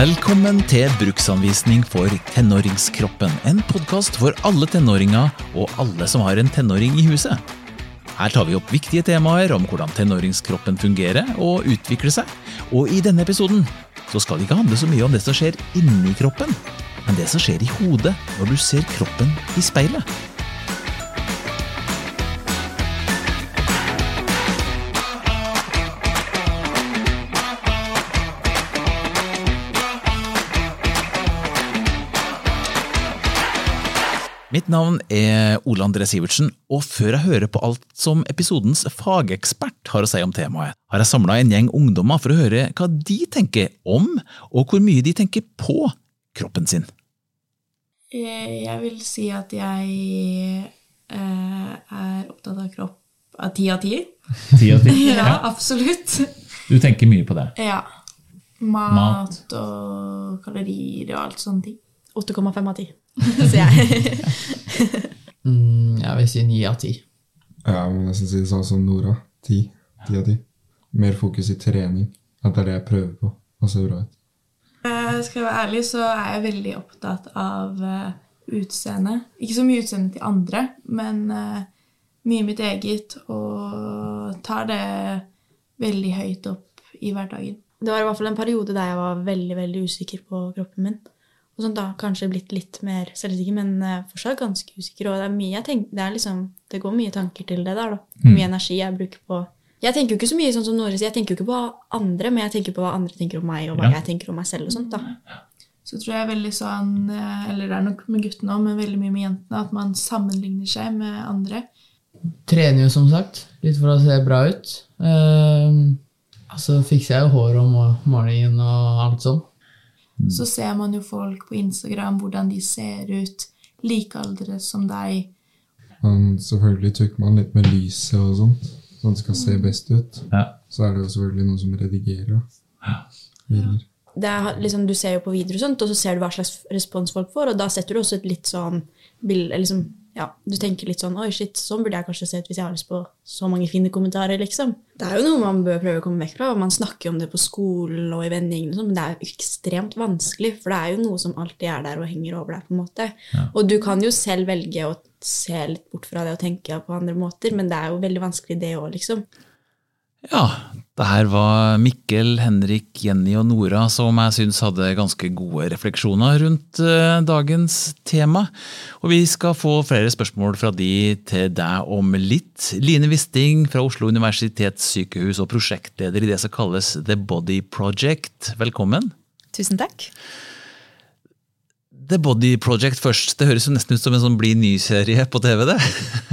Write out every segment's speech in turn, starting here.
Velkommen til Bruksanvisning for tenåringskroppen. En podkast for alle tenåringer og alle som har en tenåring i huset. Her tar vi opp viktige temaer om hvordan tenåringskroppen fungerer og utvikler seg. Og i denne episoden så skal det ikke handle så mye om det som skjer inni kroppen, men det som skjer i hodet når du ser kroppen i speilet. Navn er Ole André Sivertsen, og før jeg hører på alt som episodens fagekspert har å si om temaet, har jeg samla en gjeng ungdommer for å høre hva de tenker om, og hvor mye de tenker på kroppen sin. Eh, Jeg vil si at jeg eh, er opptatt av kropp av ti av ti. Ti av ti. Ja, absolutt. Du tenker mye på det. Ja. Mat, Mat. og kalorier og alt sånne ting. 8,5 av 10, sier jeg. Mm, jeg vil si ni av ti. Ja, jeg må nesten si det sånn som Nora. Ti. Ti av ti. Mer fokus i trening. At det er det jeg prøver på. Og ser bra ut. Uh, Skal jeg være ærlig, så er jeg veldig opptatt av uh, utseende. Ikke så mye utseende til andre, men uh, mye mitt eget, og tar det veldig høyt opp i hverdagen. Det var i hvert fall en periode der jeg var veldig veldig usikker på kroppen min. Og sånn da kanskje blitt litt mer selvsikker, men eh, fortsatt ganske usikker. Og det er mye jeg tenker, det, er liksom, det går mye tanker til det der. da. Mye energi jeg bruker på Jeg tenker jo ikke så mye sånn som Nore sier, jeg tenker jo ikke på andre, men jeg tenker på hva andre tenker om meg, og hva Ja. jeg tenker om meg selv og sånt. da. Så tror jeg veldig sånn, eh, eller det er nok med guttene òg, men veldig mye med jentene, at man sammenligner seg med andre. Trener jo, som sagt, litt for å se bra ut. Uh, så fikser jeg jo hår om morgenen og alt sånn. Så ser man jo folk på Instagram, hvordan de ser ut, likealdre som deg. Men selvfølgelig tukker man litt med lyset og sånt. At det skal se best ut. Ja. Så er det jo selvfølgelig noen som redigerer. Ja. Det er, liksom, du ser jo på videoer og sånt, og så ser du hva slags respons folk får, og da setter du også et litt sånn bilde liksom, ja, Du tenker litt sånn Oi, shit, sånn burde jeg kanskje se ut hvis jeg har lyst på så mange fine kommentarer, liksom. Det er jo noe man bør prøve å komme vekk fra. og Man snakker jo om det på skolen og i vennegjengen, sånn, men det er jo ekstremt vanskelig, for det er jo noe som alltid er der og henger over deg. på en måte. Og du kan jo selv velge å se litt bort fra det og tenke på andre måter, men det er jo veldig vanskelig, det òg, liksom. Ja, det her var Mikkel, Henrik, Jenny og Nora som jeg syns hadde ganske gode refleksjoner rundt eh, dagens tema. Og vi skal få flere spørsmål fra de til deg om litt. Line Wisting fra Oslo universitetssykehus og prosjektleder i det som kalles The Body Project. Velkommen. Tusen takk. The Body Project først. Det høres jo nesten ut som en sånn blid ny-serie på TV, det.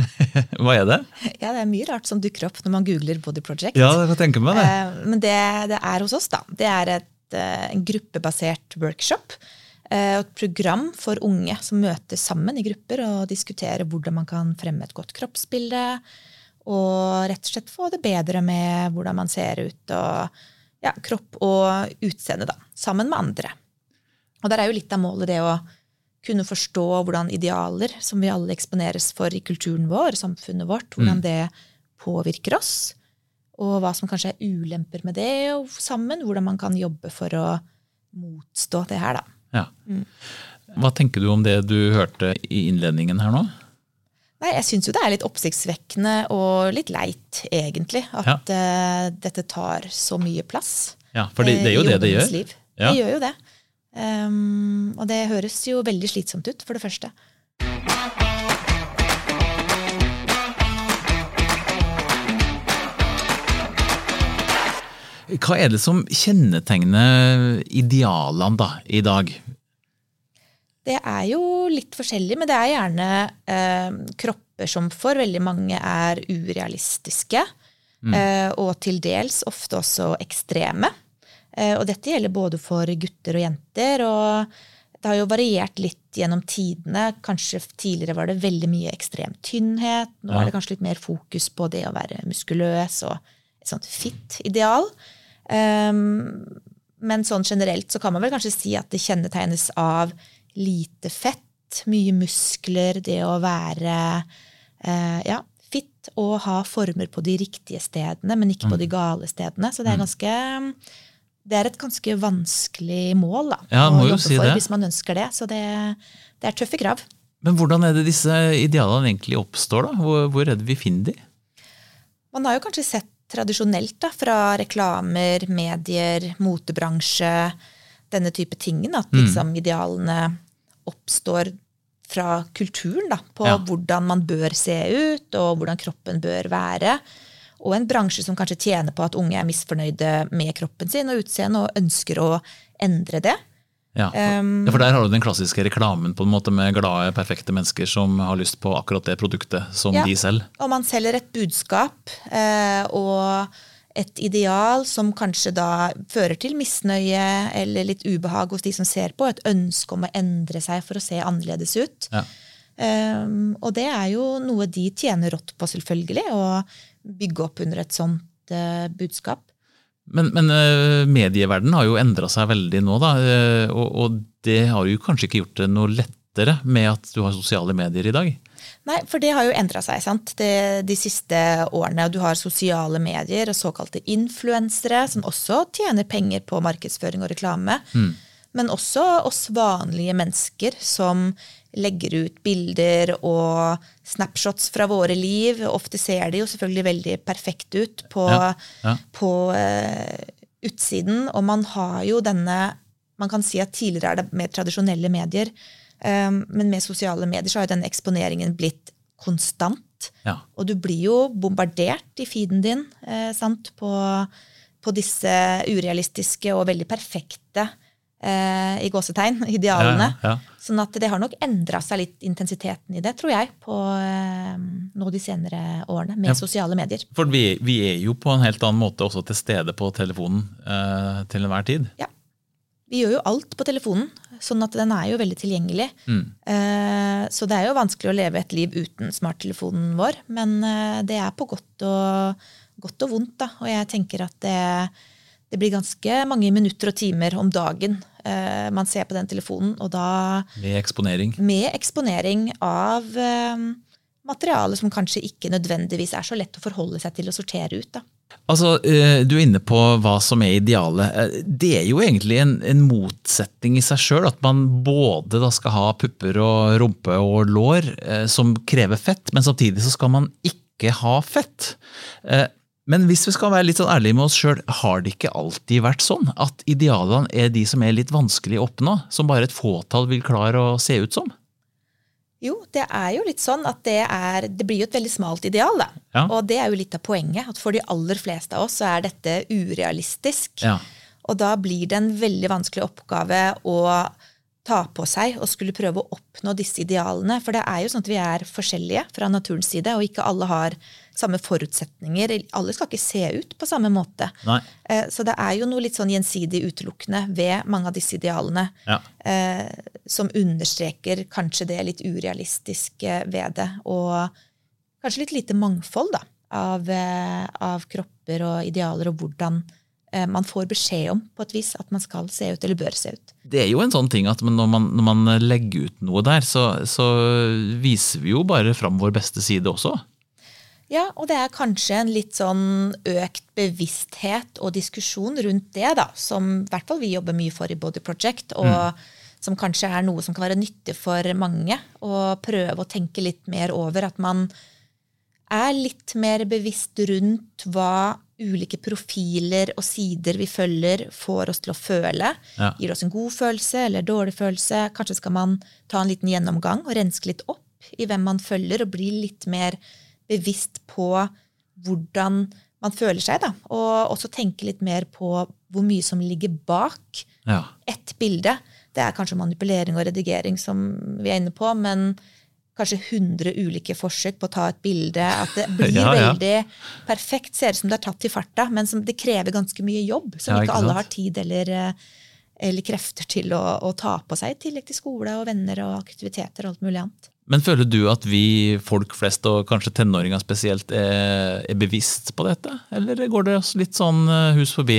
Hva er det? Ja, det er mye rart som dukker opp når man googler Body Project. Ja, jeg kan tenke meg det. Eh, Men det det er hos oss, da, det er et, eh, en gruppebasert workshop. eh, Et program for unge som møtes sammen i grupper og diskuterer hvordan man kan fremme et godt kroppsbilde. Og rett og slett få det bedre med hvordan man ser ut, og ja, kropp og utseende, da. Sammen med andre. Og der er jo litt av målet det å kunne forstå hvordan idealer, som vi alle eksponeres for i kulturen vår, samfunnet vårt, hvordan det påvirker oss. Og hva som kanskje er ulemper med det, og sammen hvordan man kan jobbe for å motstå det her, da. Ja. Hva tenker du om det du hørte i innledningen her nå? Nei, jeg syns jo det er litt oppsiktsvekkende og litt leit, egentlig, at eh, dette tar så mye plass. Ja, for det, det er jo eh, det det gjør. Liv. Ja. Det gjør jo det. Um, og det høres jo veldig slitsomt ut, for det første. Hva er det som kjennetegner idealene da, i dag? Det er jo litt forskjellig, men det er gjerne eh, kropper som for veldig mange er urealistiske. Eh, og til dels ofte også ekstreme. Eh, og dette gjelder både for gutter og jenter. og det har jo variert litt gjennom tidene. Kanskje Tidligere var det veldig mye ekstrem tynnhet. Nå Ja. er det kanskje litt mer fokus på det å være muskuløs og et sånt fit ideal. Um, men sånn generelt så kan man vel kanskje si at det kjennetegnes av lite fett, mye muskler, det å være uh, ja, fit og ha former på de riktige stedene, men ikke på de gale stedene. Så det er ganske um, det er et ganske vanskelig mål da, Ja, å jobbe si for det. hvis man ønsker det. Så det, det er tøffe krav. Men hvordan er det disse idealene egentlig oppstår? da? Hvor, hvor er det vi finner de? Man har jo kanskje sett tradisjonelt da, fra reklamer, medier, motebransje, denne type tingen, at Mm. liksom idealene oppstår fra kulturen da, på Ja. hvordan man bør se ut, og hvordan kroppen bør være. Og en bransje som kanskje tjener på at unge er misfornøyde med kroppen sin og utseendet, og ønsker å endre det. Ja, for, ja, for Der har du den klassiske reklamen på en måte med glade, perfekte mennesker som har lyst på akkurat det produktet som Ja. de selv. Og man selger et budskap eh, og et ideal som kanskje da fører til misnøye eller litt ubehag hos de som ser på. Et ønske om å endre seg for å se annerledes ut. Ja. Um, og det er jo noe de tjener rått på, selvfølgelig, å bygge opp under et sånt eh, budskap. Men, men eh, medieverdenen har jo endra seg veldig nå, da. eh, og, og det har jo kanskje ikke gjort det noe lettere med at du har sosiale medier i dag? Nei, for det har jo endra seg sant? Det, de siste årene. Du har sosiale medier og såkalte influensere, som også tjener penger på markedsføring og reklame. Men også oss vanlige mennesker som legger ut bilder og snapshots fra våre liv. Ofte ser de jo selvfølgelig veldig perfekt ut på, Ja, ja. på uh, utsiden. Og man har jo denne Man kan si at tidligere er det mer tradisjonelle medier. Um, men med sosiale medier så har jo denne eksponeringen blitt konstant. Ja. Og du blir jo bombardert i feeden din uh, sant, på, på disse urealistiske og veldig perfekte eh, i gåsetegn, idealene. Ja, ja. Sånn at det har nok endra seg litt intensiteten i det, tror jeg, på eh, nå de senere årene med Ja. sosiale medier. For vi, vi er jo på en helt annen måte også til stede på telefonen eh, til enhver tid. Ja. Vi gjør jo alt på telefonen, sånn at den er jo veldig tilgjengelig. Mm. Eh, Så det er jo vanskelig å leve et liv uten smarttelefonen vår, men eh, det er på godt og, godt og vondt. Da. Og jeg tenker at det, det blir ganske mange minutter og timer om dagen eh, man ser på den telefonen, og da Med eksponering. med eksponering av eh, materiale som kanskje ikke nødvendigvis er så lett å forholde seg til og sortere ut. Da. Altså, eh, Du er inne på hva som er idealet. Eh, Det er jo egentlig en, en motsetning i seg sjøl. At man både da skal ha pupper og rumpe og lår eh, som krever fett, men samtidig så skal man ikke ha fett. Men hvis vi skal være litt sånn ærlige med oss sjøl, har det ikke alltid vært sånn at idealene er de som er litt vanskelig å oppnå? Som bare et fåtall vil klare å se ut som? Jo, det er jo litt sånn at det er Det blir jo et veldig smalt ideal, da. Ja. Og det er jo litt av poenget. At for de aller fleste av oss så er dette urealistisk. Ja. Og da blir det en veldig vanskelig oppgave å ta på seg og skulle prøve å oppnå disse idealene. For det er jo sånn at vi er forskjellige fra naturens side, og ikke alle har samme forutsetninger. Alle skal ikke se ut på samme måte. Nei. Eh, Så det er jo noe litt sånn gjensidig utelukkende ved mange av disse idealene. Ja. Eh, som understreker kanskje det litt urealistiske ved det. Og kanskje litt lite mangfold da, av, eh, av kropper og idealer, og hvordan man får beskjed om på et vis at man skal se ut eller bør se ut. Det er jo en sånn ting at når man, når man legger ut noe der, så, så viser vi jo bare fram vår beste side også. Ja, og det er kanskje en litt sånn økt bevissthet og diskusjon rundt det, da, som i hvert fall vi jobber mye for i Body Project, og som kanskje er noe som kan være nyttig for mange. Å prøve å tenke litt mer over at man er litt mer bevisst rundt hva ulike profiler og sider vi følger, får oss til å føle. Ja. Gir oss en god følelse eller dårlig følelse. Kanskje skal man ta en liten gjennomgang og renske litt opp i hvem man følger, og bli litt mer bevisst på hvordan man føler seg. Da. Og også tenke litt mer på hvor mye som ligger bak Ja. ett bilde. Det er kanskje manipulering og redigering som vi er inne på, men kanskje 100 ulike forsøk på å ta et bilde. At det blir Ja, ja. veldig perfekt, ser ut som det er tatt i farta, men som det krever ganske mye jobb, som Ja, ikke, ikke alle har tid eller, eh, eller krefter til å, å ta på seg, i tillegg til skole og venner og aktiviteter og alt mulig annet. Men føler du at vi folk flest, og kanskje tenåringer spesielt, er, er bevisst på dette? Eller går det oss litt sånn eh, hus forbi?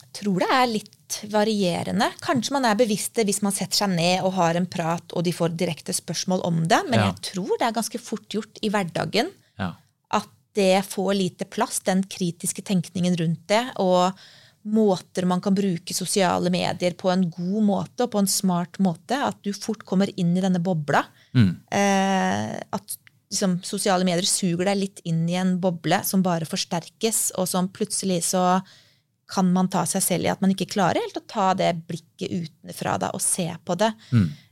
Jeg tror det er litt varierende. Kanskje man er bevisst det hvis man setter seg ned og har en prat, og de får direkte spørsmål om det, men Ja. jeg tror det er ganske fort gjort i hverdagen Ja. at det får lite plass, den kritiske tenkningen rundt det, og måter man kan bruke sosiale medier på en god måte og på en smart måte. At du fort kommer inn i denne bobla. Eh, at liksom, sosiale medier suger deg litt inn i en boble som bare forsterkes, og som plutselig så kan man ta seg selv i at man ikke klarer helt å ta det blikket utenfra da, og se på det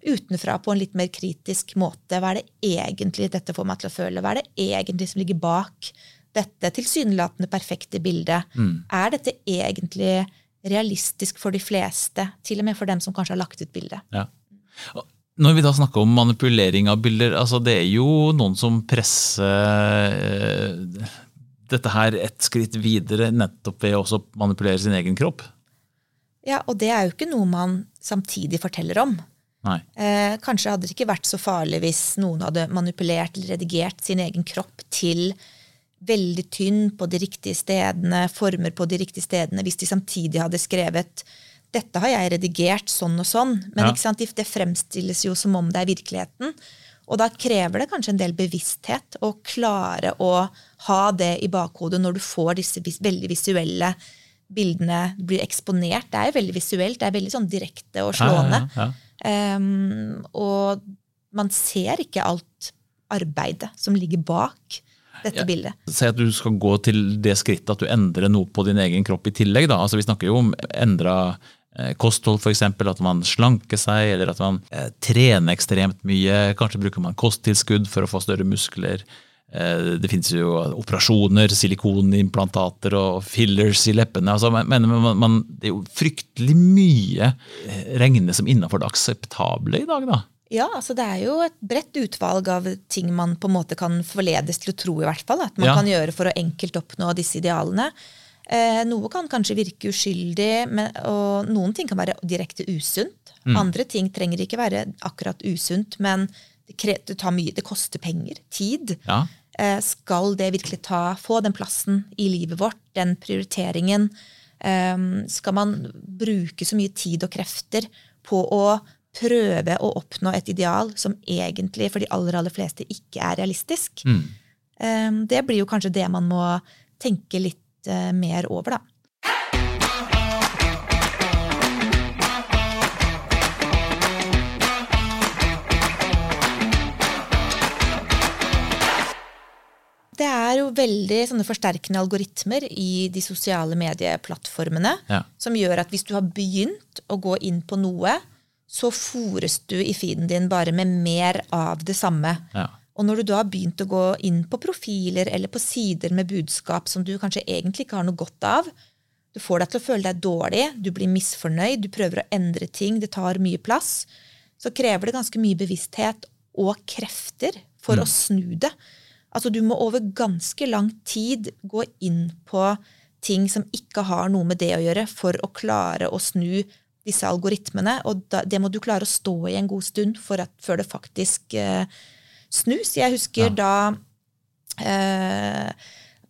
utenfra på en litt mer kritisk måte. Hva er det egentlig dette får meg til å føle? Hva er det egentlig som ligger bak dette tilsynelatende perfekte bildet? Er dette egentlig realistisk for de fleste, til og med for dem som kanskje har lagt ut bildet? Ja. Og Når vi da snakker om manipulering av bilder, altså det er jo noen som presser eh, dette her et skritt videre nettopp ved å også manipulere sin egen kropp. Ja, og det er jo ikke noe man samtidig forteller om. Eh, kanskje hadde det ikke vært så farlig hvis noen hadde manipulert eller redigert sin egen kropp til veldig tynn på de riktige stedene, former på de riktige stedene, hvis de samtidig hadde skrevet dette har jeg redigert sånn og sånn. Men Ja. sant, det fremstilles jo som om det er virkeligheten. Og da krever det kanskje en del bevissthet å klare å ha det i bakhodet når du får disse vis veldig visuelle bildene blir eksponert. Det er jo veldig visuelt, det er veldig sånn direkte og slående. Ja, ja. Um, og man ser ikke alt arbeidet som ligger bak dette Ja. bildet. Si at du skal gå til det skrittet at du endrer noe på din egen kropp i tillegg. Da. Altså, vi snakker jo om endra kosthold, f.eks. At man slanker seg, eller at man eh, trener ekstremt mye. Kanskje bruker man kosttilskudd for å få større muskler. Eh, det finnes jo operasjoner, silikonimplantater og fillers i leppene. Altså, men, men man, man, det er jo fryktelig mye eh, regnes som innafor det akseptable i dag, da. Ja, altså det er jo et bredt utvalg av ting man på en måte kan forledes til å tro, i hvert fall. At man Ja. kan gjøre for å enkelt oppnå disse idealene. Eh, noe kan kanskje virke uskyldig, men, og noen ting kan være direkte usunt. Andre ting trenger ikke være akkurat usunt, men det, det mye, det koster penger, tid. Ja. Eh, skal det virkelig ta, få den plassen i livet vårt, den prioriteringen? Eh, skal man bruke så mye tid og krefter på å prøve å oppnå et ideal som egentlig for de aller, aller fleste ikke er realistisk? Eh, det blir jo kanskje det man må tenke litt eh, mer over, da. Det er jo veldig sånne forsterkende algoritmer i de sosiale medieplattformene Ja. som gjør at hvis du har begynt å gå inn på noe, så fòres du i feeden din bare med mer av det samme. Ja. Og når du da har begynt å gå inn på profiler eller på sider med budskap som du kanskje egentlig ikke har noe godt av, du får deg til å føle deg dårlig, du blir misfornøyd, du prøver å endre ting, det tar mye plass, så krever det ganske mye bevissthet og krefter for å snu det. Altså Du må over ganske lang tid gå inn på ting som ikke har noe med det å gjøre, for å klare å snu disse algoritmene. Og da, det må du klare å stå i en god stund for at, før det faktisk eh, snus. Jeg husker da eh,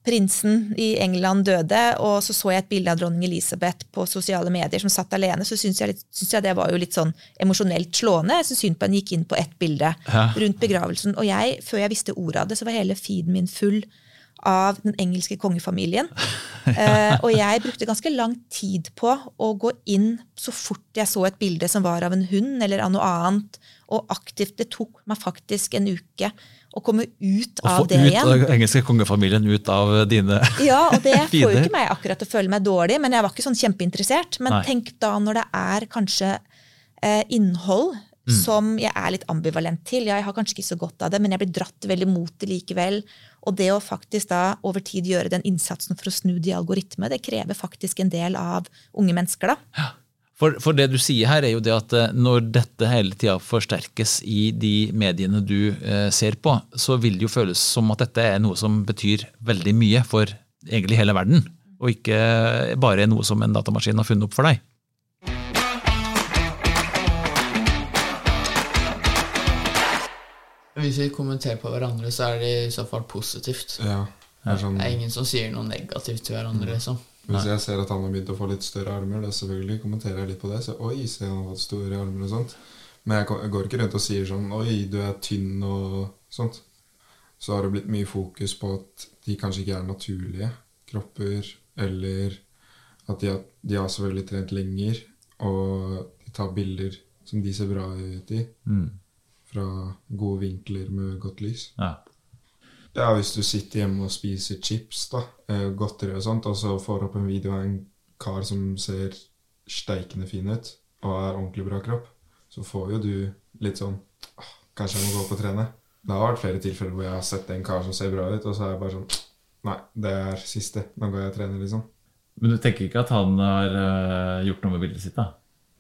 prinsen i England døde, og så så jeg et bilde av dronning Elisabeth på sosiale medier som satt alene, så syns jeg, syns jeg det var jo litt sånn emosjonelt slående. Jeg syns synd på henne gikk inn på ett bilde Ja. rundt begravelsen. Og jeg, før jeg visste ordet av det, så var hele feeden min full av den engelske kongefamilien. Uh, og jeg brukte ganske lang tid på å gå inn så fort jeg så et bilde som var av en hund eller av noe annet, og aktivt Det tok meg faktisk en uke å komme ut Å av få det ut igjen. den engelske kongefamilien ut av dine Ja, og det får jo ikke meg akkurat til å føle meg dårlig, men jeg var ikke sånn kjempeinteressert. Men Nei. tenk da når det er kanskje eh, innhold Mm. som jeg er litt ambivalent til. Ja, jeg har kanskje ikke så godt av det, men jeg blir dratt veldig mot det likevel. Og det å faktisk da over tid gjøre den innsatsen for å snu de algoritmene, det krever faktisk en del av unge mennesker, da. For, for det du sier her, er jo det at eh, når dette hele tida forsterkes i de mediene du eh, ser på, så vil det jo føles som at dette er noe som betyr veldig mye for egentlig hele verden, og ikke bare noe som en datamaskin har funnet opp for deg. Hvis vi kommenterer på hverandre, så er det i så fall positivt. Ja. Det er sånn, Det er ingen som sier noe negativt til hverandre, liksom. hvis jeg ser at han har begynt å få litt større armer, da selvfølgelig kommenterer jeg litt på det. Så oi, se han har fått store armer og sånt. Men jeg, jeg går ikke rundt og sier sånn oi, du er tynn og sånt. Så har det blitt mye fokus på at de kanskje ikke er naturlige kropper, eller At de har, de har selvfølgelig trent lenger, og de tar bilder som de ser bra ut i. Mm. Fra gode vinkler med godt lys. Ja. Ja, hvis du sitter hjemme og spiser chips, da, eh, godteri og sånt, og så får opp en video av en kar som ser steikende fin ut, og er ordentlig bra kropp, så får jo du litt sånn «Åh, Kanskje jeg må gå opp og trene. Det har vært flere tilfeller hvor jeg har sett en kar som ser bra ut, og så er jeg bare sånn Nei, det er siste. Nå går jeg og trener, liksom. Men du tenker ikke at han har eh, gjort noe med bildet sitt, da?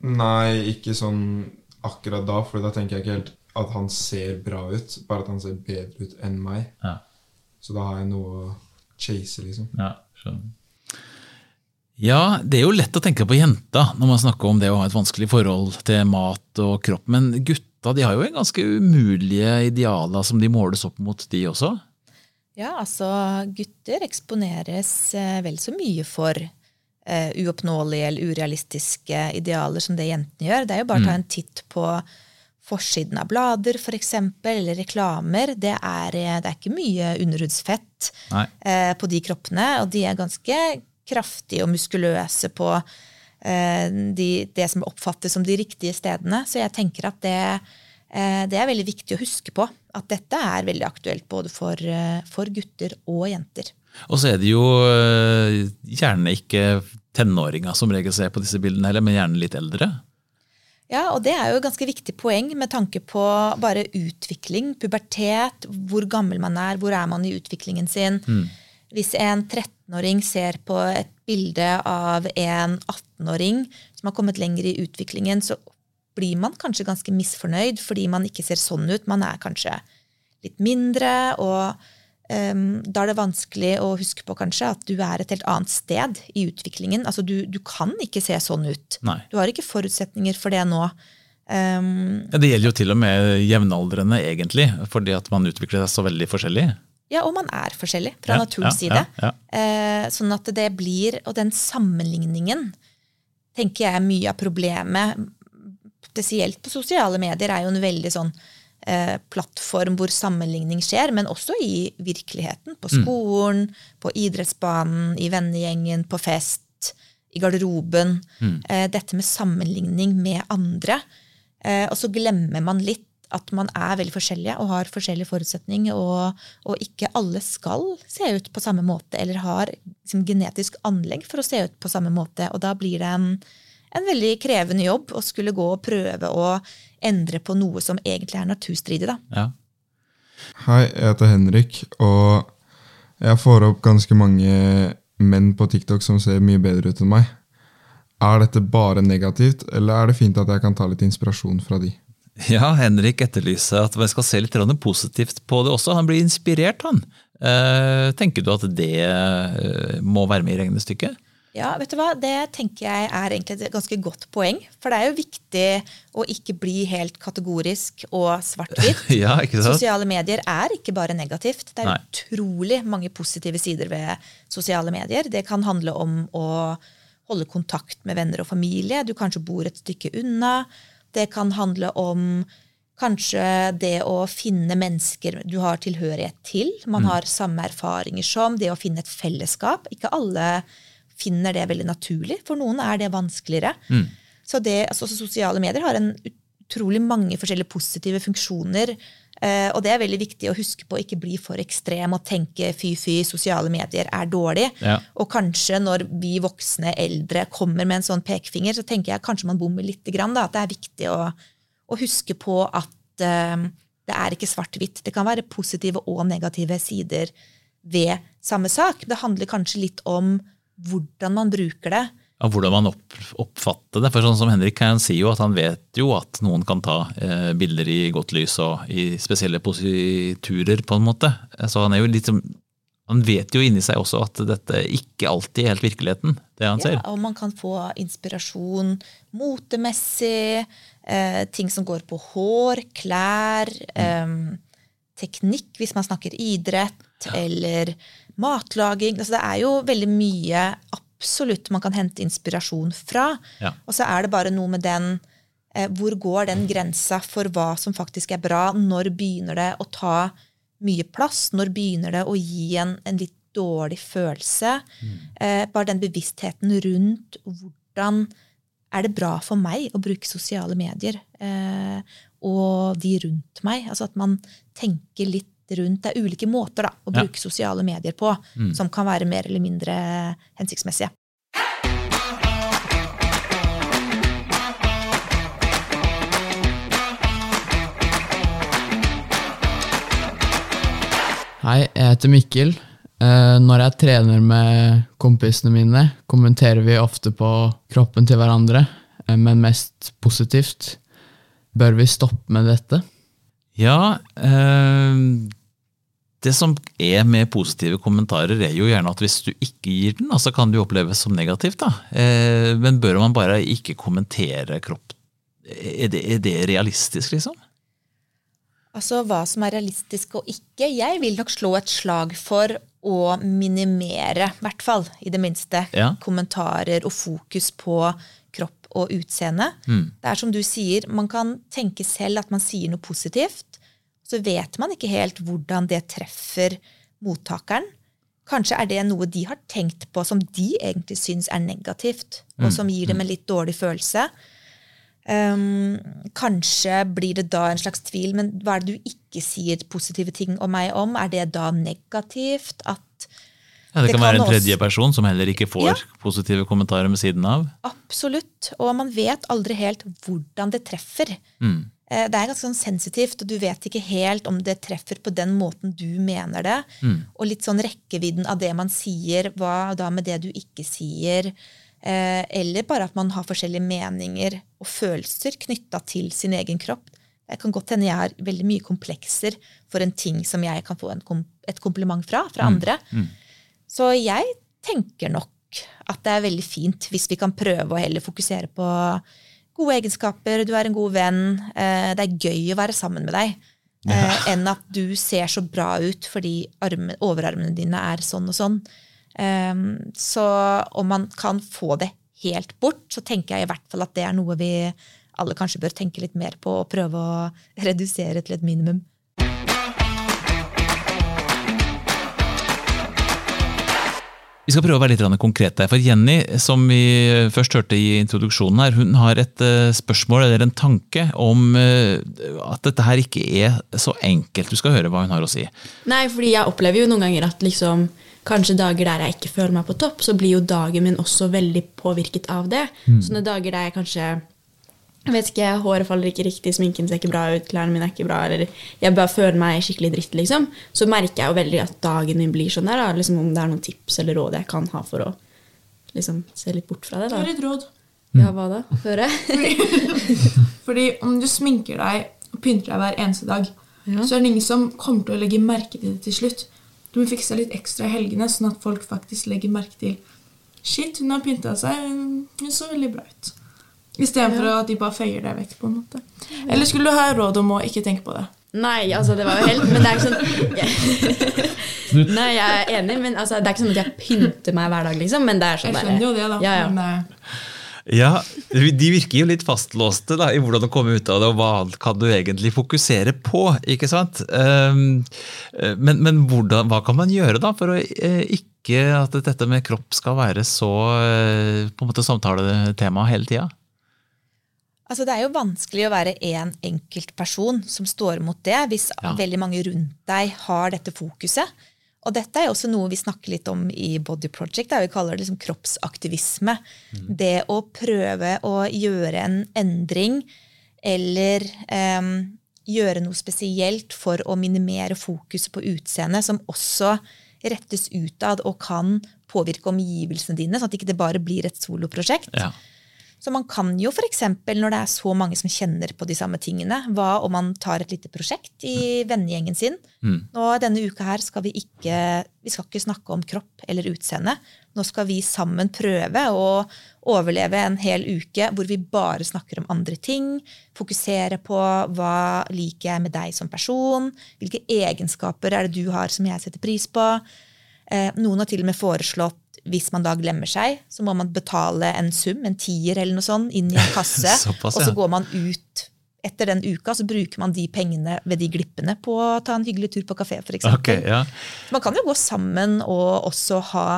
Nei, ikke sånn akkurat da, for da tenker jeg ikke helt at han ser bra ut, bare at han ser bedre ut enn meg. Ja. Så da har jeg noe å chase, liksom. Ja, skjønner. Ja, det er jo lett å tenke på jenta når man snakker om det å ha et vanskelig forhold til mat og kropp, men gutta de har jo en ganske umulige idealer som de måles opp mot, de også? Ja, altså gutter eksponeres eh, vel så mye for uh, uoppnåelige eller urealistiske idealer som det jentene gjør. Det er jo bare å ta en titt på forsiden av blader for eksempel, eller reklamer. Det er, eh, det er ikke mye underhudsfett eh, på de kroppene, og de er ganske kraftige og muskuløse på eh, de, det som oppfattes som de riktige stedene. Så jeg tenker at det, eh, det er veldig viktig å huske på. At dette er veldig aktuelt både for, eh, for gutter og jenter. Og så er det jo eh, gjerne ikke tenåringer som regel ser på disse bildene heller, men gjerne litt eldre. Ja, og det er jo et ganske viktig poeng med tanke på bare utvikling, pubertet, hvor gammel man er, hvor er man i utviklingen sin. Hvis en 13-åring ser på et bilde av en 18-åring som har kommet lenger i utviklingen, så blir man kanskje ganske misfornøyd fordi man ikke ser sånn ut. Man er kanskje litt mindre, og ehm, da er det vanskelig å huske på kanskje at du er et helt annet sted i utviklingen. Altså du, du kan ikke se sånn ut. Nei. Du har ikke forutsetninger for det nå. Um, Ja, det gjelder jo til og med jevnaldrende, egentlig, fordi at man utvikler seg så veldig forskjellig. ja, og man er forskjellig fra Ja, naturens ja, side. Eh, sånn at det blir Og den sammenligningen tenker jeg er mye av problemet, spesielt på sosiale medier, er jo en veldig sånn eh, plattform hvor sammenligning skjer, men også i virkeligheten. På skolen, på idrettsbanen, i vennegjengen, på fest, i garderoben. Eh, dette med sammenligning med andre. Eh, og så glemmer man litt at man er veldig forskjellige og har forskjellige forutsetninger, og, og ikke alle skal se ut på samme måte, eller har liksom, genetisk anlegg for å se ut på samme måte. Og da blir det en, en veldig krevende jobb å skulle gå og prøve å endre på noe som egentlig er naturstridig. Da. Ja. Hei, jeg heter Henrik, og jeg får opp ganske mange menn på TikTok som ser mye bedre ut enn meg. Er dette bare negativt, eller er det fint at jeg kan ta litt inspirasjon fra de? Ja, Henrik etterlyser at vi skal se litt positivt på det også. Han blir inspirert, han. Eh, tenker du at det eh, må være med i regnestykket? Ja, vet du hva? Det tenker jeg er egentlig et ganske godt poeng. For det er jo viktig å ikke bli helt kategorisk og svart-hvitt. Ja? Sosiale medier er ikke bare negativt. Det er Nei. utrolig mange positive sider ved sosiale medier. Det kan handle om å holde kontakt med venner og familie. Du kanskje bor et stykke unna. Det kan handle om kanskje det å finne mennesker du har tilhørighet til. Man har samme erfaringer som. Det å finne et fellesskap. Ikke alle finner det veldig naturlig. For noen er det vanskeligere. Så det, altså, sosiale medier har en utrolig mange forskjellige positive funksjoner. Eh, og det er veldig viktig å huske på å ikke bli for ekstrem og tenke fy-fy, sosiale medier er dårlig. Ja. Og kanskje når vi voksne eldre kommer med en sånn pekefinger, så tenker jeg kanskje man bommer litt. Grann, da, at det er viktig å, å huske på at uh, det er ikke svart-hvitt. Det kan være positive og negative sider ved samme sak. Det handler kanskje litt om hvordan man bruker det. Ja, hvordan man opp, oppfatter det. For sånn som Henrik han sier jo at han vet jo at noen kan ta eh, bilder i godt lys og i spesielle positurer, på en måte. Så han er jo litt han vet jo inni seg også at dette ikke alltid er helt virkeligheten, det han ser. Ja, og man kan få inspirasjon motemessig, eh, ting som går på hår, klær, eh, teknikk hvis man snakker idrett, eller matlaging. Altså, det er jo veldig mye absolutt man kan hente inspirasjon fra. Ja. Og så er det bare noe med den eh, Hvor går den grensa for hva som faktisk er bra? Når begynner det å ta mye plass? Når begynner det å gi en, en litt dårlig følelse. Eh, bare den bevisstheten rundt hvordan er det bra for meg å bruke sosiale medier eh, og de rundt meg. Altså at man tenker litt rundt Det er ulike måter da, å Ja. bruke sosiale medier på som kan være mer eller mindre hensiktsmessige. Hei, jeg heter Mikkel. Eh, Når jeg trener med kompisene mine, kommenterer vi ofte på kroppen til hverandre, eh, men mest positivt. Bør vi stoppe med dette? Ja, eh, det som er med positive kommentarer, er jo gjerne at hvis du ikke gir den, så så kan det jo oppleves som negativt. da. Eh, men bør man bare ikke kommentere kropp? Er det, er det realistisk, liksom? Altså hva som er realistisk og ikke. Jeg vil nok slå et slag for å minimere, i hvert fall, i det minste, Ja. kommentarer og fokus på og utseende. Mm. Det er som du sier, man kan tenke selv at man sier noe positivt, så vet man ikke helt hvordan det treffer mottakeren. Kanskje er det noe de har tenkt på som de egentlig syns er negativt, og som gir dem en litt dårlig følelse. Um, kanskje blir det da en slags tvil, men hva er det du ikke sier positive ting om meg om? Er det da negativt? At Ja, det, Det kan være en tredje person som heller ikke får Ja. positive kommentarer med siden av. Absolutt. Og man vet aldri helt hvordan det treffer. Mm. Eh, Det er ganske sånn sensitivt, og du vet ikke helt om det treffer på den måten du mener det. Og litt sånn rekkevidden av det man sier, hva da med det du ikke sier? Eh, Eller bare at man har forskjellige meninger og følelser knytta til sin egen kropp. Det kan godt hende jeg har veldig mye komplekser for en ting som jeg kan få en kom et kompliment fra, fra andre. Så jeg tenker nok at det er veldig fint hvis vi kan prøve å heller fokusere på gode egenskaper, du er en god venn, eh, det er gøy å være sammen med deg, Ja. enn at du ser så bra ut fordi armen, overarmene dine er sånn og sånn. Um, så om man kan få det helt bort, så tenker jeg i hvert fall at det er noe vi alle kanskje bør tenke litt mer på og prøve å redusere til et minimum. Vi skal prøve å være litt konkrete. For Jenny, som vi først hørte i introduksjonen, her, hun har et eh, spørsmål eller en tanke om eh, at dette her ikke er så enkelt. Du skal høre hva hun har å si. Nei, fordi jeg opplever jo noen ganger at liksom, kanskje dager der jeg ikke føler meg på topp, så blir jo dagen min også veldig påvirket av det. Sånne dager der jeg kanskje jeg vet ikke, håret faller ikke riktig, sminken ser ikke bra ut, klærne mine er ikke bra, eller jeg bare føler meg skikkelig dritt, liksom. Så merker jeg jo veldig at dagen min blir sånn der, da. Liksom, om det er noen tips eller råd jeg kan ha for å liksom, se litt bort fra det. Det da. er litt råd. Ja, hva da? Høre? Fordi om du sminker deg og pynter deg hver eneste dag, Ja. så er det ingen som kommer til å legge merke til det til slutt. Du må fikse litt ekstra i helgene, sånn at folk faktisk legger merke til Shit, hun har pynta seg. Hun så veldig bra ut. Istedenfor for at de bare føyer deg vekk. på en måte. Eller skulle du ha råd om å ikke tenke på det? Nei, altså det var jo helt Men det er ikke sånn Nei, jeg er enig, men altså, det er ikke sånn at jeg pynter meg hver dag, liksom. Men det er sånn Jeg skjønner jo det, da. Ja, ja. Men, eh, Ja, De virker jo litt fastlåste da, i hvordan å komme ut av det, og hva kan du egentlig fokusere på? ikke sant? Um, eh, men men hvordan, hva kan man gjøre da for å eh, ikke at dette med kropp skal være så på en måte samtaletema hele tida? Altså, det er jo vanskelig å være én enkelt person som står mot det, hvis Ja. veldig mange rundt deg har dette fokuset. Og dette er også noe vi snakker litt om i Body Project. Der vi kaller det liksom kroppsaktivisme. Det å prøve å gjøre en endring eller um, gjøre noe spesielt for å minimere fokuset på utseendet, som også rettes utad og kan påvirke omgivelsene dine, sånn at ikke det bare blir et soloprosjekt. Ja. Så man kan jo f.eks. når det er så mange som kjenner på de samme tingene, hva om man tar et lite prosjekt i vennegjengen sin? Nå Denne uka her skal vi ikke vi skal ikke snakke om kropp eller utseende. Nå skal vi sammen prøve å overleve en hel uke hvor vi bare snakker om andre ting. Fokusere på hva liker jeg med deg som person? Hvilke egenskaper er det du har som jeg setter pris på? Eh, noen har til og med foreslått hvis man da glemmer seg, så må man betale en sum, en tier eller noe sånt, inn i en kasse. Såpass, og så går man ut etter den uka så bruker man de pengene ved de glippene på å ta en hyggelig tur på kafé, f.eks. Okay, ja. Man kan jo gå sammen og også ha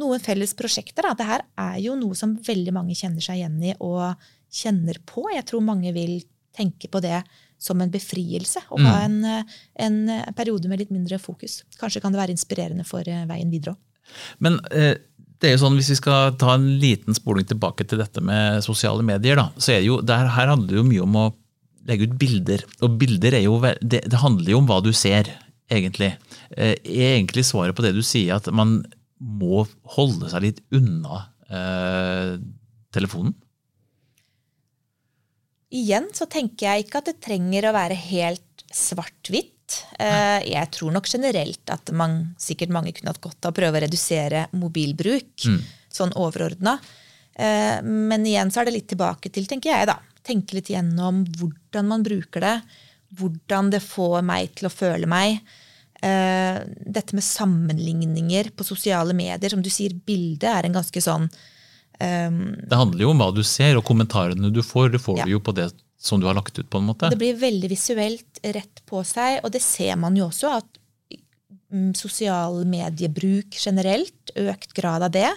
noen felles prosjekter. Da. Det her er jo noe som veldig mange kjenner seg igjen i og kjenner på. Jeg tror mange vil tenke på det som en befrielse. Å ha en, en periode med litt mindre fokus. Kanskje kan det være inspirerende for eh, veien videre òg. Men eh, det er jo sånn, hvis vi skal ta en liten spoling tilbake til dette med sosiale medier, da, så er det jo, der, her, handler det jo mye om å legge ut bilder. Og bilder er jo, det, det handler jo om hva du ser, egentlig. Eh, er egentlig svaret på det du sier, at man må holde seg litt unna eh, telefonen? Igjen så tenker jeg ikke at det trenger å være helt svart-hvitt. Eh, Jeg tror nok generelt at man, sikkert mange kunne hatt godt av å prøve å redusere mobilbruk. Sånn overordna. Eh, Men igjen så er det litt tilbake til, tenker jeg, da. Tenke litt gjennom hvordan man bruker det. Hvordan det får meg til å føle meg. Eh, Dette med sammenligninger på sosiale medier. Som du sier, bildet er en ganske sånn Det handler jo om hva du ser, og kommentarene du får, det får Ja. du jo på det som du har lagt ut. på en måte. Det blir veldig visuelt rett på seg, og det ser man jo også at mm, sosial mediebruk generelt, økt grad av det,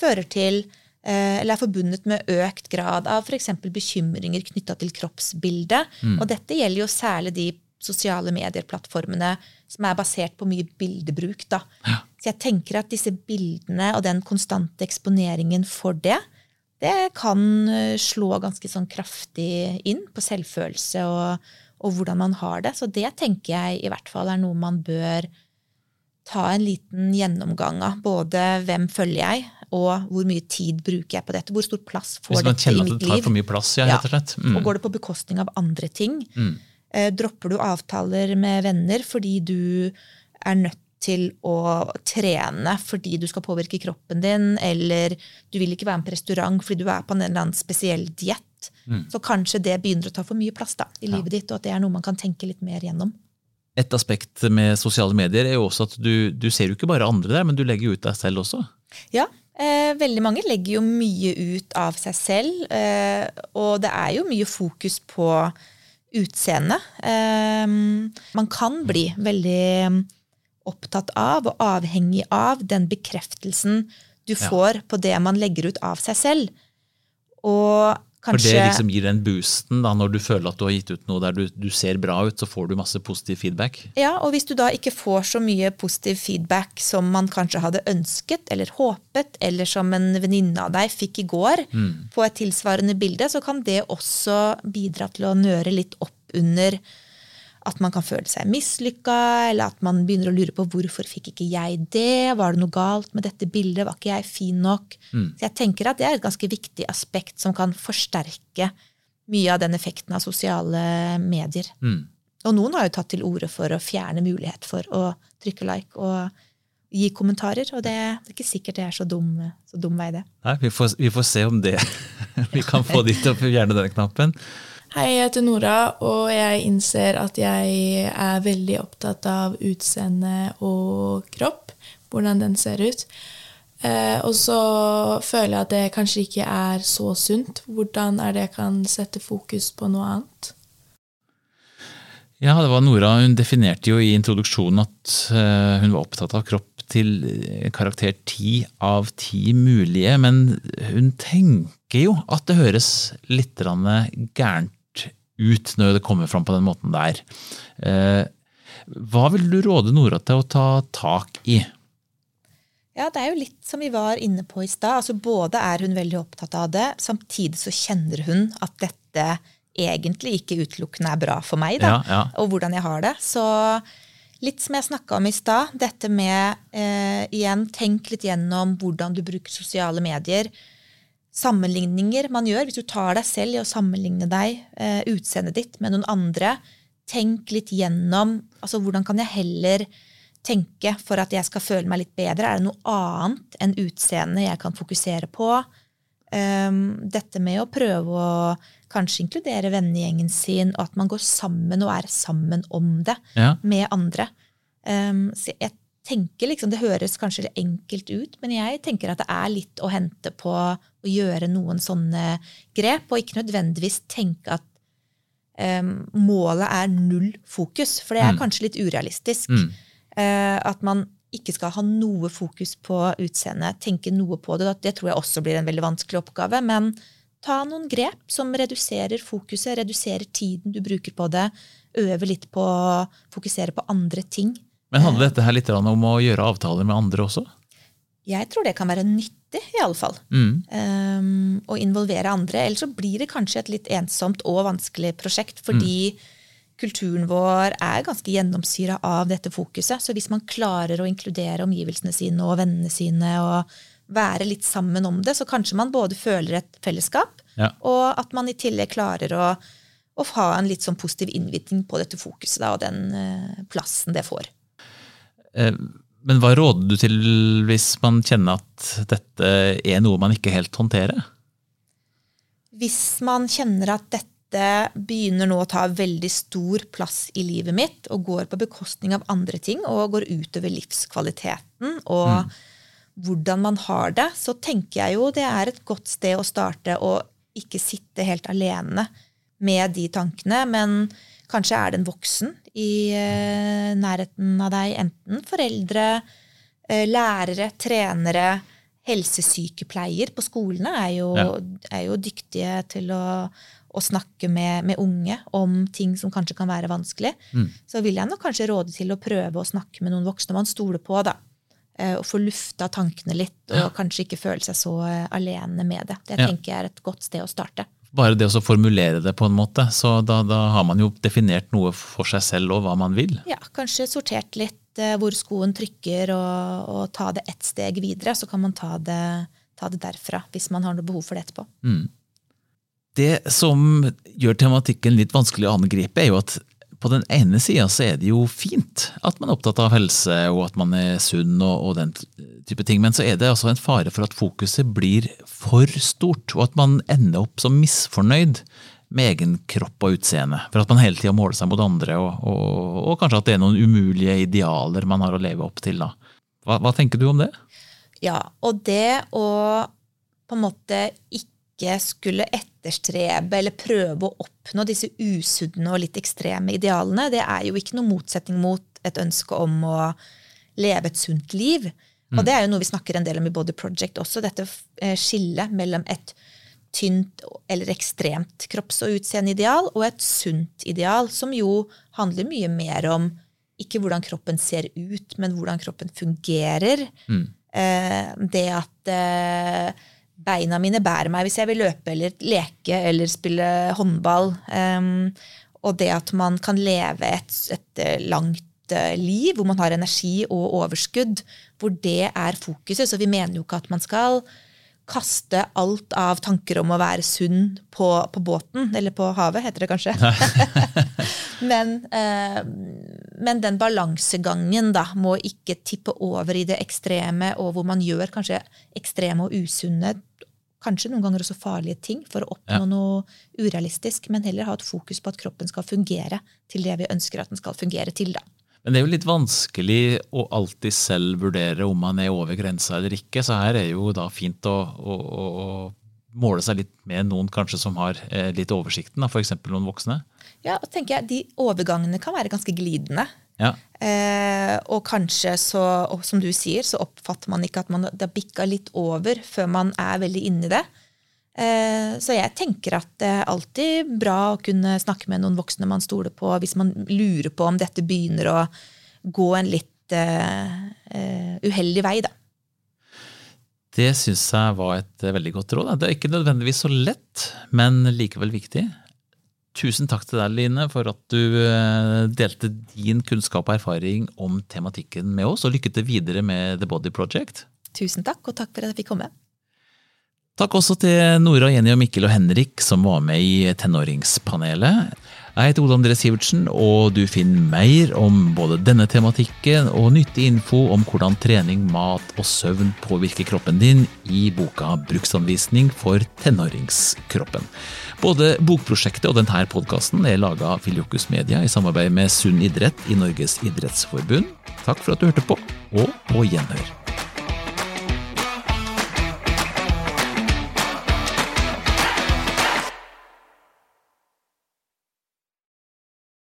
fører til eh, eller er forbundet med økt grad av f.eks. bekymringer knytta til kroppsbildet. Og dette gjelder jo særlig de sosiale medieplattformene som er basert på mye bildebruk. Da. Så jeg tenker at disse bildene og den konstante eksponeringen for det, det kan eh, slå ganske sånn kraftig inn på selvfølelse og, og hvordan man har det. Så det tenker jeg i hvert fall er noe man bør ta en liten gjennomgang av. Både hvem følger jeg, og hvor mye tid bruker jeg på dette. Hvor stor plass får dette i mitt liv? Hvis man kjenner at det tar for mye plass, ja, rett og slett. Mm. Og går det på bekostning av andre ting? Eh, dropper du avtaler med venner fordi du er nødt til å trene fordi du skal påvirke kroppen din, eller du vil ikke være med på restaurant fordi du er på en eller annen spesiell diett, så kanskje det begynner å ta for mye plass da, i livet ditt, og at det er noe man kan tenke litt mer gjennom. Et aspekt med sosiale medier er jo også at du, du ser jo ikke bare andre der, men du legger jo ut deg selv også. Ja, eh, veldig mange legger jo mye ut av seg selv, eh, og det er jo mye fokus på utseende. Eh, man kan bli veldig opptatt av og avhengig av den bekreftelsen du får på det man legger ut av seg selv. Og For det liksom gir den boosten da, når du føler at du har gitt ut noe der du, du ser bra ut, så får du masse positiv feedback. Ja, og hvis du da ikke får så mye positiv feedback som man kanskje hadde ønsket eller håpet, eller som en venninne av deg fikk i går på et tilsvarende bilde, så kan det også bidra til å nøre litt opp under at man kan føle seg mislykka, eller at man begynner å lure på hvorfor fikk ikke jeg det, var det noe galt med dette bildet, var ikke jeg fin nok? Så jeg tenker at det er et ganske viktig aspekt som kan forsterke mye av den effekten av sosiale medier. Og noen har jo tatt til orde for å fjerne mulighet for å trykke like og gi kommentarer, og det, det er ikke sikkert det er så dum, så dum vei, det. Nei, vi, får, vi får se om det Vi kan få de til å fjerne den knappen. Hei, jeg heter Nora, og jeg innser at jeg er veldig opptatt av utseende og kropp, hvordan den ser ut. Eh, og så føler jeg at det kanskje ikke er så sunt. Hvordan er det jeg kan sette fokus på noe annet? Ja, det var Nora. Hun definerte jo i introduksjonen at eh, hun var opptatt av kropp til eh, karakter ti av ti mulige, men hun tenker jo at det høres litt gærent ut når det kommer fram på den måten der. Eh, Hva vil du råde Nora til å ta tak i? Ja, det er jo litt som vi var inne på i stad. Altså, både er hun veldig opptatt av det, samtidig så kjenner hun at dette egentlig ikke utelukkende er bra for meg, da, Ja, ja. og hvordan jeg har det. Så litt som jeg snakka om i stad, dette med eh, igjen, tenk litt gjennom hvordan du bruker sosiale medier. Sammenligninger man gjør, hvis du tar deg selv i å sammenligne deg, eh, utseendet ditt, med noen andre, tenk litt gjennom altså hvordan kan jeg heller tenke for at jeg skal føle meg litt bedre? Er det noe annet enn utseendet jeg kan fokusere på? Um, dette med å prøve å kanskje inkludere vennegjengen sin, og at man går sammen og er sammen om det Ja. med andre. Um, så jeg tenker liksom, Det høres kanskje enkelt ut, men jeg tenker at det er litt å hente på å gjøre noen sånne grep, og ikke nødvendigvis tenke at um, målet er null fokus. For det er kanskje litt urealistisk. Eh, at man ikke skal ha noe fokus på utseendet, tenke noe på det. Det tror jeg også blir en veldig vanskelig oppgave. Men ta noen grep som reduserer fokuset, reduserer tiden du bruker på det. Øve litt på å fokusere på andre ting. Men handler dette her litt om å gjøre avtaler med andre også? Jeg tror det kan være nyttig, i alle fall. Mm. Um, å involvere andre. Ellers så blir det kanskje et litt ensomt og vanskelig prosjekt, fordi kulturen vår er ganske gjennomsyra av dette fokuset. Så hvis man klarer å inkludere omgivelsene sine og vennene sine og være litt sammen om det, så kanskje man både føler et fellesskap, Ja. og at man i tillegg klarer å, å ha en litt sånn positiv innvirkning på dette fokuset da, og den uh, plassen det får. Eh, Men hva råder du til hvis man kjenner at dette er noe man ikke helt håndterer? Hvis man kjenner at dette begynner nå å ta veldig stor plass i livet mitt, og går på bekostning av andre ting, og går utover livskvaliteten og hvordan man har det, så tenker jeg jo det er et godt sted å starte å ikke sitte helt alene med de tankene, men kanskje er det en voksen i eh, nærheten av deg, enten foreldre, eh, lærere, trenere, helsesykepleier på skolene er jo, Ja. er jo dyktige til å, å snakke med, med unge om ting som kanskje kan være vanskelig. Så vil jeg nok kanskje råde til å prøve å snakke med noen voksne man stoler på. da. Eh, Og få lufta tankene litt, og kanskje ikke føle seg så alene med det. Det Ja. tenker jeg er et godt sted å starte. Bare det å formulere det på en måte, så da, da har man jo definert noe for seg selv og hva man vil. Ja, Kanskje sortert litt eh, hvor skoen trykker, og, og ta det ett steg videre. Så kan man ta det, ta det derfra, hvis man har noe behov for det etterpå. Det som gjør tematikken litt vanskelig å angripe, er jo at på den ene sida så er det jo fint at man er opptatt av helse og at man er sunn og, og den type ting, men så er det altså en fare for at fokuset blir for stort, og at man ender opp som misfornøyd med egen kropp og utseende. For at man hele tida måler seg mot andre, og, og, og kanskje at det er noen umulige idealer man har å leve opp til. da. Hva, hva tenker du om det? Ja, og det å på en måte ikke skulle etterstrebe eller prøve å oppnå disse usunne og litt ekstreme idealene, det er jo ikke noe motsetning mot et ønske om å leve et sunt liv. Og det er jo noe vi snakker en del om i Body Project også, dette eh, skillet mellom et tynt eller ekstremt kropps- og utseendeideal og et sunt ideal, som jo handler mye mer om ikke hvordan kroppen ser ut, men hvordan kroppen fungerer. Eh, det at eh, beina mine bærer meg hvis jeg vil løpe eller leke eller spille håndball. Um, og det at man kan leve et, et langt eh, liv hvor man har energi og overskudd, hvor det er fokuset. Så vi mener jo ikke at man skal kaste alt av tanker om å være sunn på, på båten, eller på havet, heter det kanskje. men, eh, men den balansegangen da, må ikke tippe over i det ekstreme, og hvor man gjør kanskje ekstreme og usunne, kanskje noen ganger også farlige ting, for å oppnå Ja. noe urealistisk, men heller ha et fokus på at kroppen skal fungere til det vi ønsker at den skal fungere til. da. Men det er jo litt vanskelig å alltid selv vurdere om man er over grensa eller ikke, så her er jo da fint å, å, å, måle seg litt med noen kanskje som har eh, litt oversikten, f.eks. noen voksne. Ja, og tenker jeg, De overgangene kan være ganske glidende. Ja. Eh, og kanskje så, og som du sier, så oppfatter man ikke at man det har bikka litt over før man er veldig inne i det. Eh, så jeg tenker at det er alltid bra å kunne snakke med noen voksne man stoler på, hvis man lurer på om dette begynner å gå en litt eh, eh, uheldig vei, da. Det syns jeg var et veldig godt råd. Det er ikke nødvendigvis så lett, men likevel viktig. Tusen takk til deg, Line, for at du delte din kunnskap og erfaring om tematikken med oss, og lykke til videre med The Body Project. Tusen takk, og takk for at jeg fikk komme. Takk også til Nora, Jenny og Mikkel og Henrik som var med i Tenåringspanelet. Jeg heter Ole André Sivertsen, og du finner mer om både denne tematikken og nyttig info om hvordan trening, mat og søvn påvirker kroppen din i boka Bruksanvisning for tenåringskroppen. Både bokprosjektet og denne podkasten er laga av Filiokus Media i samarbeid med Sunn idrett i Norges idrettsforbund. Takk for at du hørte på, og på gjenhør.